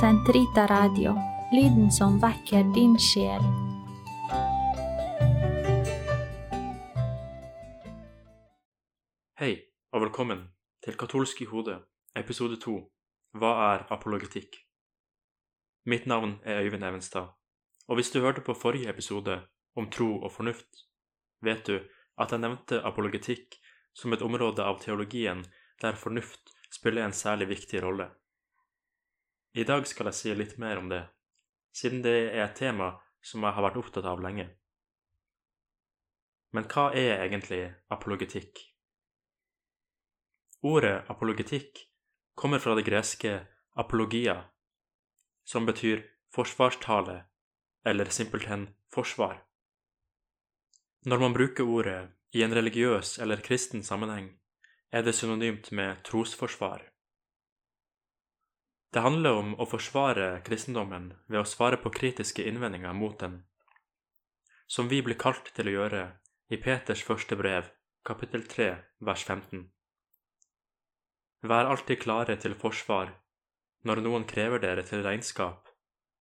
Sentrita Radio, lyden som vekker din sjel. Hei, og velkommen til Katolsk i hodet, episode to Hva er apologetikk? Mitt navn er Øyvind Evenstad, og hvis du hørte på forrige episode om tro og fornuft, vet du at jeg nevnte apologetikk som et område av teologien der fornuft spiller en særlig viktig rolle. I dag skal jeg si litt mer om det, siden det er et tema som jeg har vært opptatt av lenge. Men hva er egentlig apologetikk? Ordet apologetikk kommer fra det greske apologia, som betyr forsvarstale eller simpelthen forsvar. Når man bruker ordet i en religiøs eller kristen sammenheng, er det synonymt med trosforsvar. Det handler om å forsvare kristendommen ved å svare på kritiske innvendinger mot den, som vi blir kalt til å gjøre i Peters første brev, kapittel 3, vers 15. Vær alltid klare til forsvar når noen krever dere til regnskap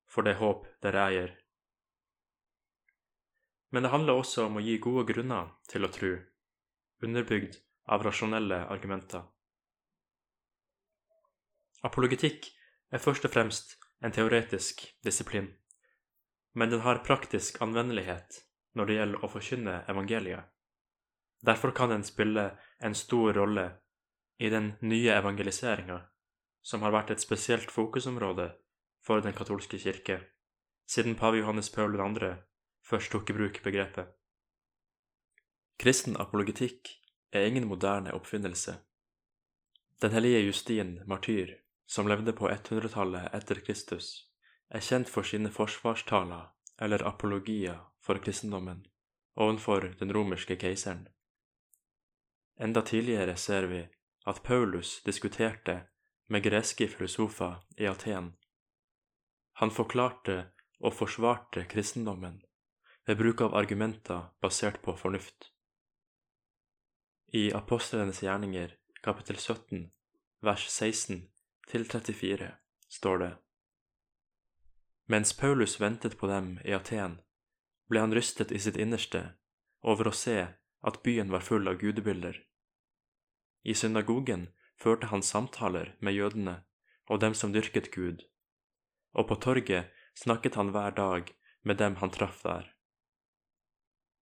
for det håp dere eier. Men det handler også om å gi gode grunner til å tro, underbygd av rasjonelle argumenter. Apologetikk er først og fremst en teoretisk disiplin, men den har praktisk anvendelighet når det gjelder å forkynne evangeliet. Derfor kan den spille en stor rolle i den nye evangeliseringa, som har vært et spesielt fokusområde for den katolske kirke, siden pave Johannes Paul 2. først tok i bruk begrepet. Kristen apologetikk er ingen moderne oppfinnelse. Den hellige Justin, martyr, som levde på 100-tallet etter Kristus, er kjent for sine forsvarstaler, eller apologier, for kristendommen ovenfor den romerske keiseren. Enda tidligere ser vi at Paulus diskuterte med greske filosofer i Aten. Han forklarte og forsvarte kristendommen ved bruk av argumenter basert på fornuft. I Apostlenes gjerninger, kapittel 17, vers 16 til 34, står det Mens Paulus ventet på dem i Aten, ble han rystet i sitt innerste over å se at byen var full av gudebilder. I synagogen førte han samtaler med jødene og dem som dyrket Gud, og på torget snakket han hver dag med dem han traff der.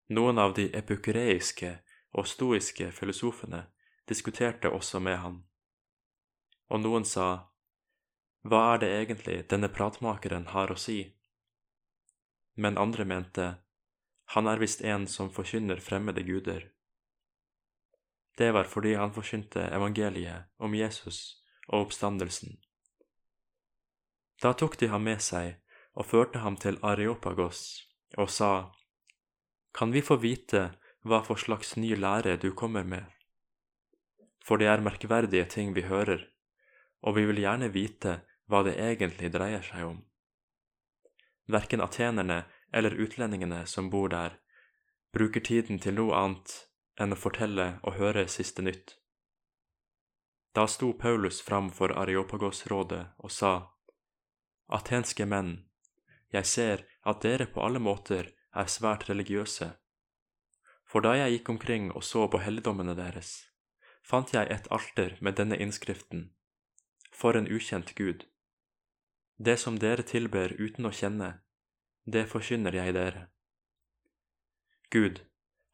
Noen av de epukureiske og stoiske filosofene diskuterte også med han, og noen sa, Hva er det egentlig denne pratmakeren har å si? Men andre mente, Han er visst en som forkynner fremmede guder. Det var fordi han forkynte evangeliet om Jesus og oppstandelsen. Da tok de ham med seg og førte ham til Areopagos og sa, Kan vi få vite hva for slags ny lære du kommer med? For det er merkverdige ting vi hører, og vi vil gjerne vite hva det egentlig dreier seg om. Verken atenerne eller utlendingene som bor der, bruker tiden til noe annet enn å fortelle og høre siste nytt. Da sto Paulus fram for Areopagos-rådet og sa, Atenske menn, jeg ser at dere på alle måter er svært religiøse. For da jeg gikk omkring og så på helligdommene deres, fant jeg et alter med denne innskriften, For en ukjent Gud. Det som dere tilber uten å kjenne, det forkynner jeg dere. Gud,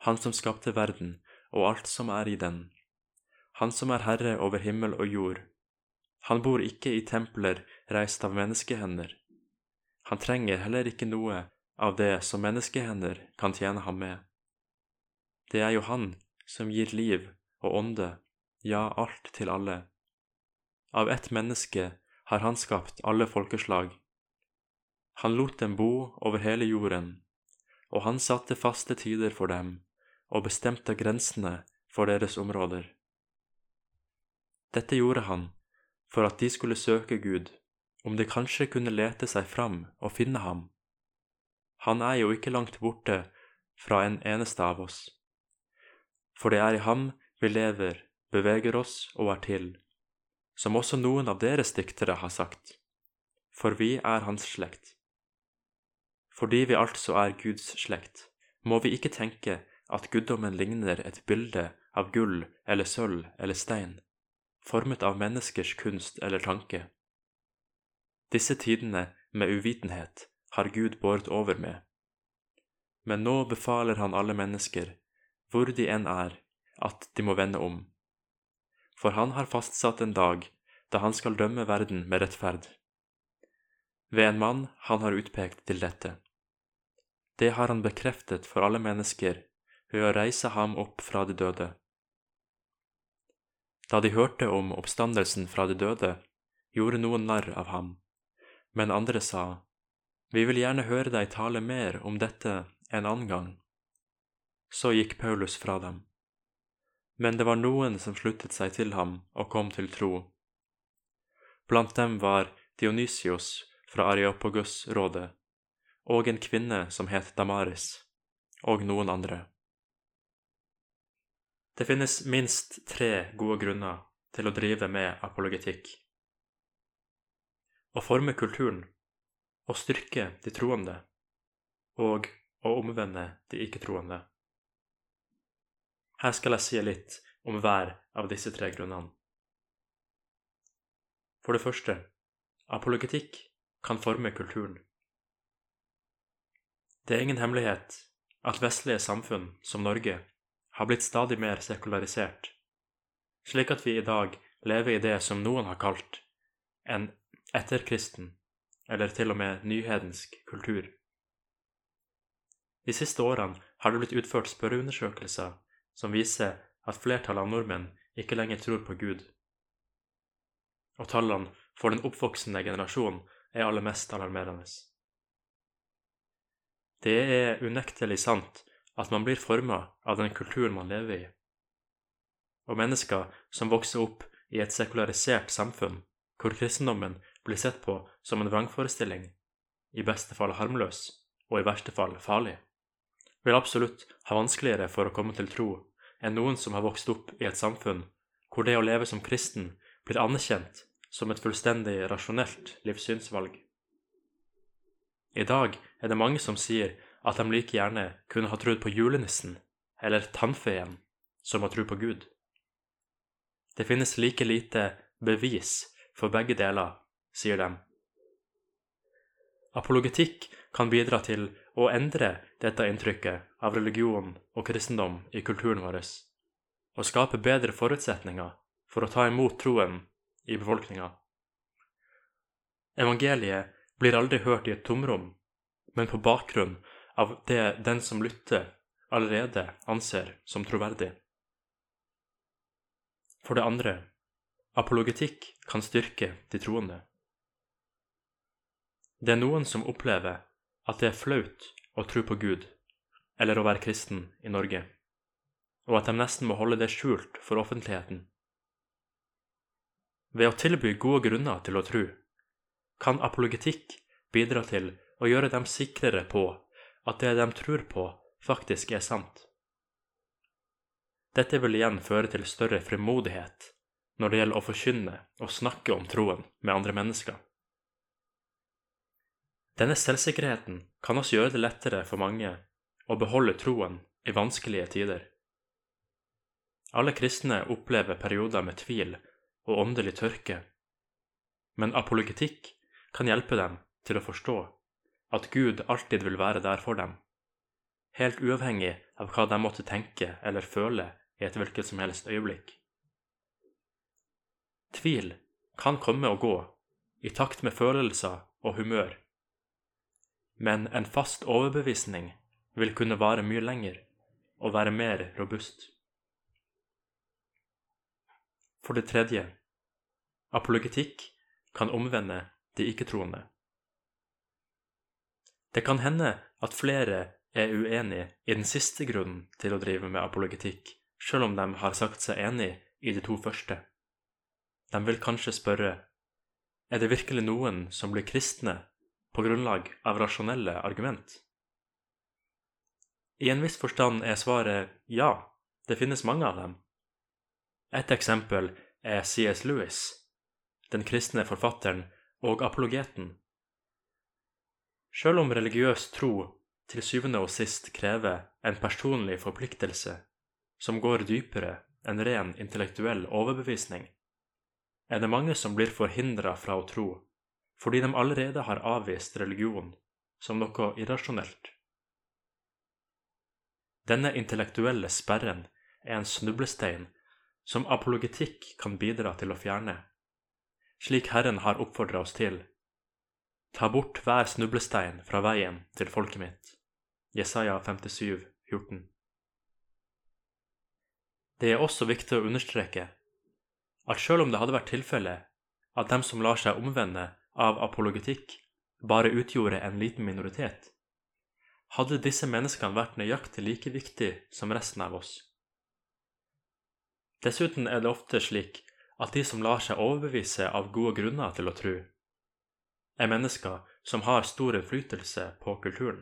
han som skapte verden og alt som er i den, han som er herre over himmel og jord. Han bor ikke i templer reist av menneskehender. Han trenger heller ikke noe av det som menneskehender kan tjene ham med. Det er jo han som gir liv og ånde, ja, alt til alle. Av ett menneske har han skapt alle folkeslag. Han lot dem bo over hele jorden, og han satte faste tider for dem og bestemte grensene for deres områder. Dette gjorde han for at de skulle søke Gud, om de kanskje kunne lete seg fram og finne ham. Han er jo ikke langt borte fra en eneste av oss. For det er i ham vi lever, beveger oss og er til, som også noen av deres diktere har sagt. for vi er hans slekt. Fordi vi altså er Guds slekt, må vi ikke tenke at guddommen ligner et bilde av gull eller sølv eller stein, formet av menneskers kunst eller tanke. Disse tidene med uvitenhet har Gud båret over med. Men nå befaler han alle mennesker, hvor de enn er, at de må vende om. For han har fastsatt en dag da han skal dømme verden med rettferd. Ved en mann han har utpekt til dette. Det har han bekreftet for alle mennesker ved å reise ham opp fra de døde. Da de hørte om oppstandelsen fra de døde, gjorde noen narr av ham, men andre sa, Vi vil gjerne høre deg tale mer om dette en annen gang. Så gikk Paulus fra dem. Men det var noen som sluttet seg til ham og kom til tro. Blant dem var Dionysios fra Areopagus-rådet, og en kvinne som het Damaris, og noen andre. Det finnes minst tre gode grunner til å drive med apologetikk. Å forme kulturen, å styrke de troende og å omvende de ikke-troende. Her skal jeg si litt om hver av disse tre grunnene. For det første, apologetikk kan forme kulturen. Det er ingen hemmelighet at vestlige samfunn, som Norge, har blitt stadig mer sekularisert, slik at vi i dag lever i det som noen har kalt en etterkristen, eller til og med nyhedensk kultur. De siste årene har det blitt utført spørreundersøkelser som viser at flertallet av nordmenn ikke lenger tror på Gud. Og tallene for den oppvoksende generasjonen er aller mest alarmerende. Det er unektelig sant at man blir forma av den kulturen man lever i. Og mennesker som vokser opp i et sekularisert samfunn, hvor kristendommen blir sett på som en vrangforestilling, i beste fall harmløs og i verste fall farlig, vil absolutt ha vanskeligere for å komme til tro enn noen som har vokst opp i et samfunn hvor det å leve som kristen blir anerkjent som et fullstendig rasjonelt livssynsvalg. I dag er det mange som sier at de like gjerne kunne ha trodd på julenissen eller tannfeen som å tro på Gud. Det finnes like lite bevis for begge deler, sier de. Apologetikk kan bidra til å endre dette inntrykket av religion og kristendom i kulturen vår, og skape bedre forutsetninger for å ta imot troen i befolkninga. Evangeliet blir aldri hørt i et tomrom, men på bakgrunn av det den som lytter, allerede anser som troverdig. For det andre, apologetikk kan styrke de troende. Det er noen som opplever at det er flaut å tro på Gud eller å være kristen i Norge, og at de nesten må holde det skjult for offentligheten. Ved å tilby gode grunner til å tro, kan apologetikk bidra til å gjøre dem sikrere på at det de tror på, faktisk er sant. Dette vil igjen føre til større frimodighet når det gjelder å forkynne og snakke om troen med andre mennesker. Denne selvsikkerheten kan også gjøre det lettere for mange å beholde troen i vanskelige tider. Alle kristne opplever perioder med tvil og åndelig tørke, men apologetikk kan hjelpe dem til å forstå at Gud alltid vil være der for dem, helt uavhengig av hva de måtte tenke eller føle i et hvilket som helst øyeblikk. Tvil kan komme og gå, i takt med følelser og humør, men en fast overbevisning vil kunne vare mye lenger og være mer robust. For det tredje, apologetikk kan omvende de ikke-troende. Det kan hende at flere er uenig i den siste grunnen til å drive med apologetikk, selv om de har sagt seg enig i de to første. De vil kanskje spørre er det virkelig noen som blir kristne på grunnlag av rasjonelle argument? I en viss forstand er svaret ja, det finnes mange av dem. Et eksempel er C.S. Lewis, den kristne forfatteren og apologeten Selv om religiøs tro til syvende og sist krever en personlig forpliktelse som går dypere enn ren intellektuell overbevisning, er det mange som blir forhindra fra å tro fordi de allerede har avvist religion som noe irrasjonelt. Denne intellektuelle sperren er en snublestein som apologetikk kan bidra til å fjerne, slik Herren har oppfordra oss til. Ta bort hver snublestein fra veien til folket mitt. Jesaja 57, 14. Det er også viktig å understreke at selv om det hadde vært tilfellet at dem som lar seg omvende av apologetikk, bare utgjorde en liten minoritet, hadde disse menneskene vært nøyaktig like viktige som resten av oss. Dessuten er det ofte slik at de som lar seg overbevise av gode grunner til å tro, er mennesker som har stor innflytelse på kulturen.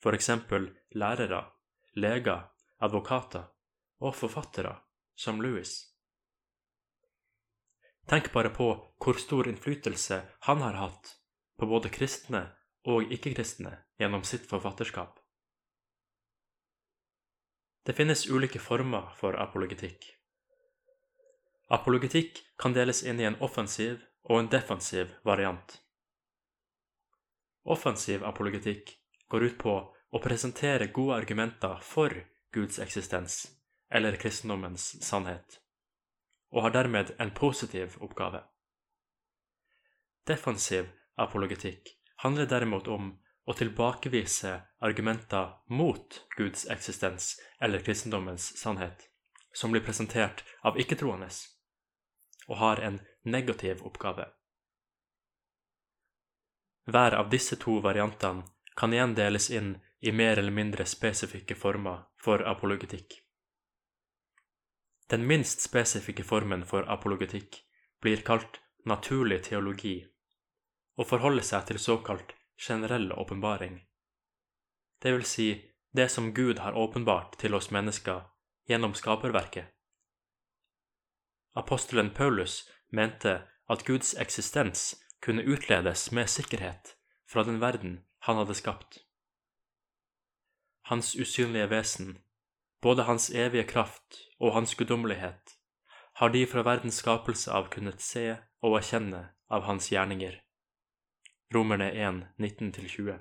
For eksempel lærere, leger, advokater og forfattere som Louis. Tenk bare på hvor stor innflytelse han har hatt på både kristne og ikke-kristne gjennom sitt forfatterskap. Det finnes ulike former for apologetikk. Apologetikk kan deles inn i en offensiv og en defensiv variant. Offensiv apologetikk går ut på å presentere gode argumenter for Guds eksistens eller kristendommens sannhet, og har dermed en positiv oppgave. Defensiv apologetikk handler derimot om å tilbakevise argumenter mot Guds eksistens eller kristendommens sannhet, som blir presentert av ikke-troende, og har en negativ oppgave. Hver av disse to variantene kan igjen deles inn i mer eller mindre spesifikke former for apologetikk. Den minst spesifikke formen for apologetikk blir kalt naturlig teologi og forholder seg til såkalt generell åpenbaring, det vil si det som Gud har åpenbart til oss mennesker gjennom skaperverket. Apostelen Paulus mente at Guds eksistens kunne utledes med sikkerhet fra den verden han hadde skapt. Hans usynlige vesen, både hans evige kraft og hans guddommelighet, har de fra verdens skapelse av kunnet se og erkjenne av hans gjerninger. Romerne 1, 19-20.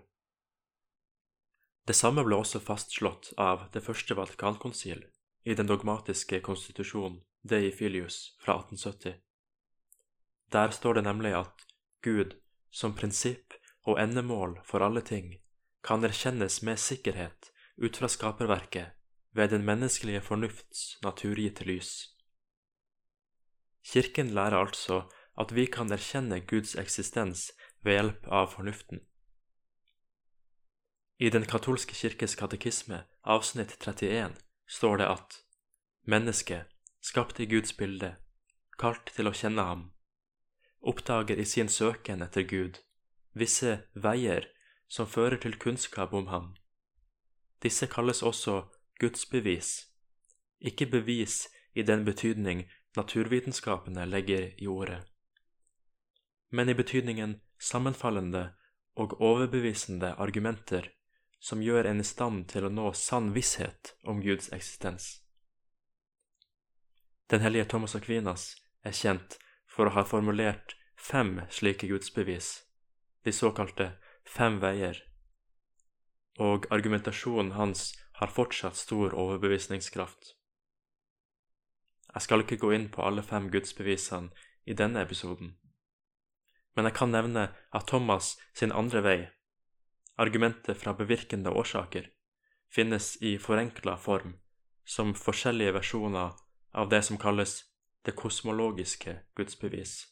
Det samme ble også fastslått av det første Vatikankonsil i den dogmatiske konstitusjonen Dei Filius fra 1870. Der står det nemlig at Gud, som prinsipp og endemål for alle ting, kan erkjennes med sikkerhet ut fra skaperverket ved den menneskelige fornufts naturgitte lys. Kirken lærer altså at vi kan erkjenne Guds eksistens ved hjelp av fornuften. I Den katolske kirkes katekisme, avsnitt 31, står det at mennesket, skapt i Guds bilde, kalt til å kjenne ham, oppdager i sin søken etter Gud visse veier som fører til kunnskap om ham. Disse kalles også gudsbevis, ikke bevis i den betydning naturvitenskapene legger i ordet, men i betydningen sammenfallende og overbevisende argumenter som gjør en i stand til å nå sann visshet om Guds eksistens. Den hellige Thomas Aquinas er kjent for å ha formulert fem slike gudsbevis, de såkalte fem veier, og argumentasjonen hans har fortsatt stor overbevisningskraft. Jeg skal ikke gå inn på alle fem gudsbevisene i denne episoden, men jeg kan nevne at Thomas sin andre vei, argumentet fra bevirkende årsaker, finnes i forenkla form som forskjellige versjoner av det som kalles det kosmologiske gudsbevis.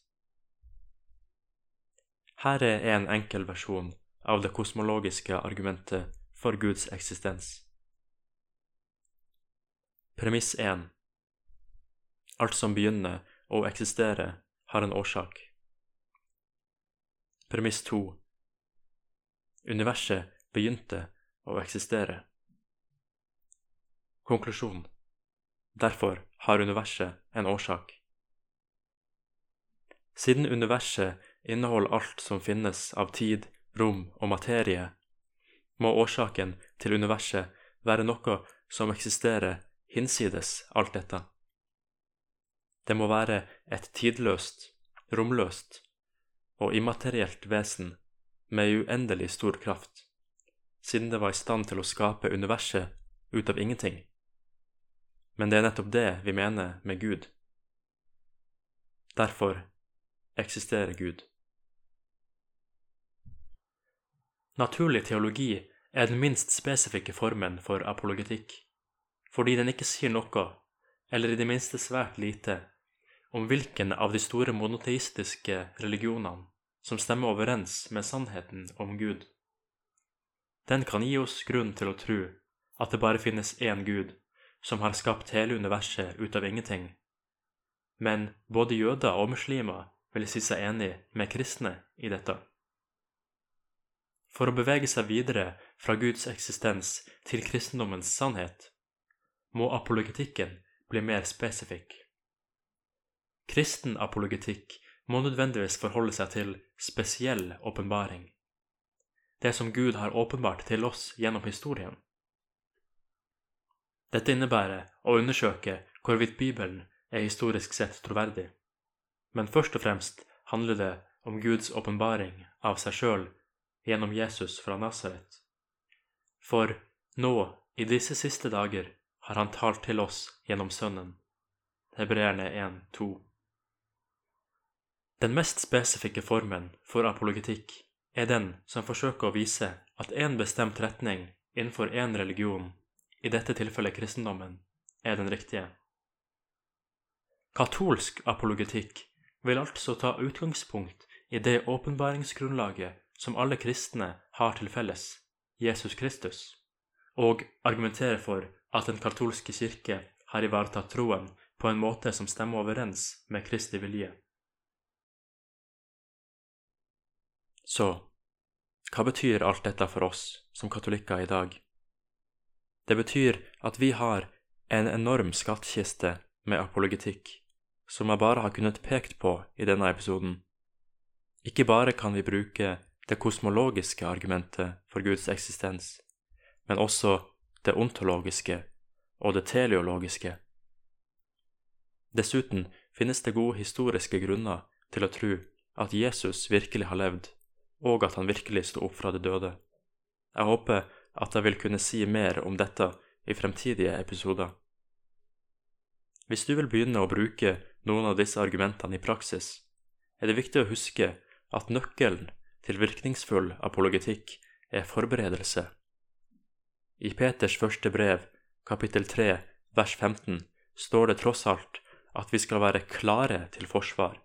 Her er en enkel versjon av det kosmologiske argumentet for Guds eksistens. Premiss 1 Alt som begynner å eksistere, har en årsak. Premiss 2 Universet begynte å eksistere. Konklusjon Derfor har universet en årsak. Siden universet inneholder alt som finnes av tid, rom og materie, må årsaken til universet være noe som eksisterer hinsides alt dette. Det må være et tidløst, romløst og immaterielt vesen med uendelig stor kraft, siden det var i stand til å skape universet ut av ingenting. Men det er nettopp det vi mener med Gud. Derfor eksisterer Gud. Naturlig teologi er den minst spesifikke formen for apologetikk, fordi den ikke sier noe, eller i det minste svært lite, om hvilken av de store monoteistiske religionene som stemmer overens med sannheten om Gud. Den kan gi oss grunn til å tro at det bare finnes én Gud, som har skapt hele universet ut av ingenting. Men både jøder og muslimer vil si seg enig med kristne i dette. For å bevege seg videre fra Guds eksistens til kristendommens sannhet må apologetikken bli mer spesifikk. Kristen apologetikk må nødvendigvis forholde seg til spesiell åpenbaring, det som Gud har åpenbart til oss gjennom historien. Dette innebærer å undersøke hvorvidt Bibelen er historisk sett troverdig, men først og fremst handler det om Guds åpenbaring av seg sjøl gjennom Jesus fra Nasaret. For nå, i disse siste dager, har han talt til oss gjennom Sønnen. Hebreerne 1, 2. Den mest spesifikke formen for apologetikk er den som forsøker å vise at én bestemt retning innenfor én religion, i dette tilfellet kristendommen, er den riktige. Katolsk apologetikk vil altså ta utgangspunkt i det åpenbaringsgrunnlaget som alle kristne har til felles, Jesus Kristus, og argumentere for at den katolske kirke har ivaretatt troen på en måte som stemmer overens med Kristi vilje. Så hva betyr alt dette for oss som katolikker i dag? Det betyr at vi har en enorm skattkiste med apologetikk, som jeg bare har kunnet pekt på i denne episoden. Ikke bare kan vi bruke det kosmologiske argumentet for Guds eksistens, men også det ontologiske og det teleologiske. Dessuten finnes det gode historiske grunner til å tro at Jesus virkelig har levd, og at han virkelig sto opp fra de døde. Jeg håper at jeg vil kunne si mer om dette i fremtidige episoder. Hvis du vil begynne å bruke noen av disse argumentene i praksis, er det viktig å huske at nøkkelen til virkningsfull apologetikk er forberedelse. I Peters første brev, kapittel 3, vers 15, står det tross alt at vi skal være klare til forsvar.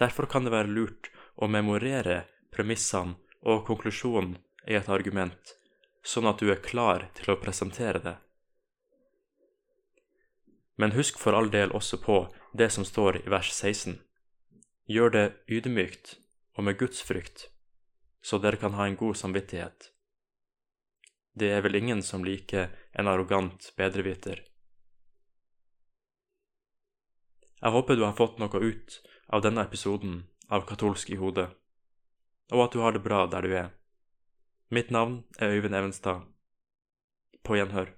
Derfor kan det være lurt å memorere premissene og konklusjonen i et argument, sånn at du er klar til å presentere det. Men husk for all del også på det som står i vers 16. Gjør det ydmykt og med gudsfrykt, så dere kan ha en god samvittighet. Det er vel ingen som liker en arrogant bedreviter. Jeg håper du har fått noe ut av denne episoden av Katolsk i hodet, og at du har det bra der du er. Mitt navn er Øyvind Evenstad. På gjenhør.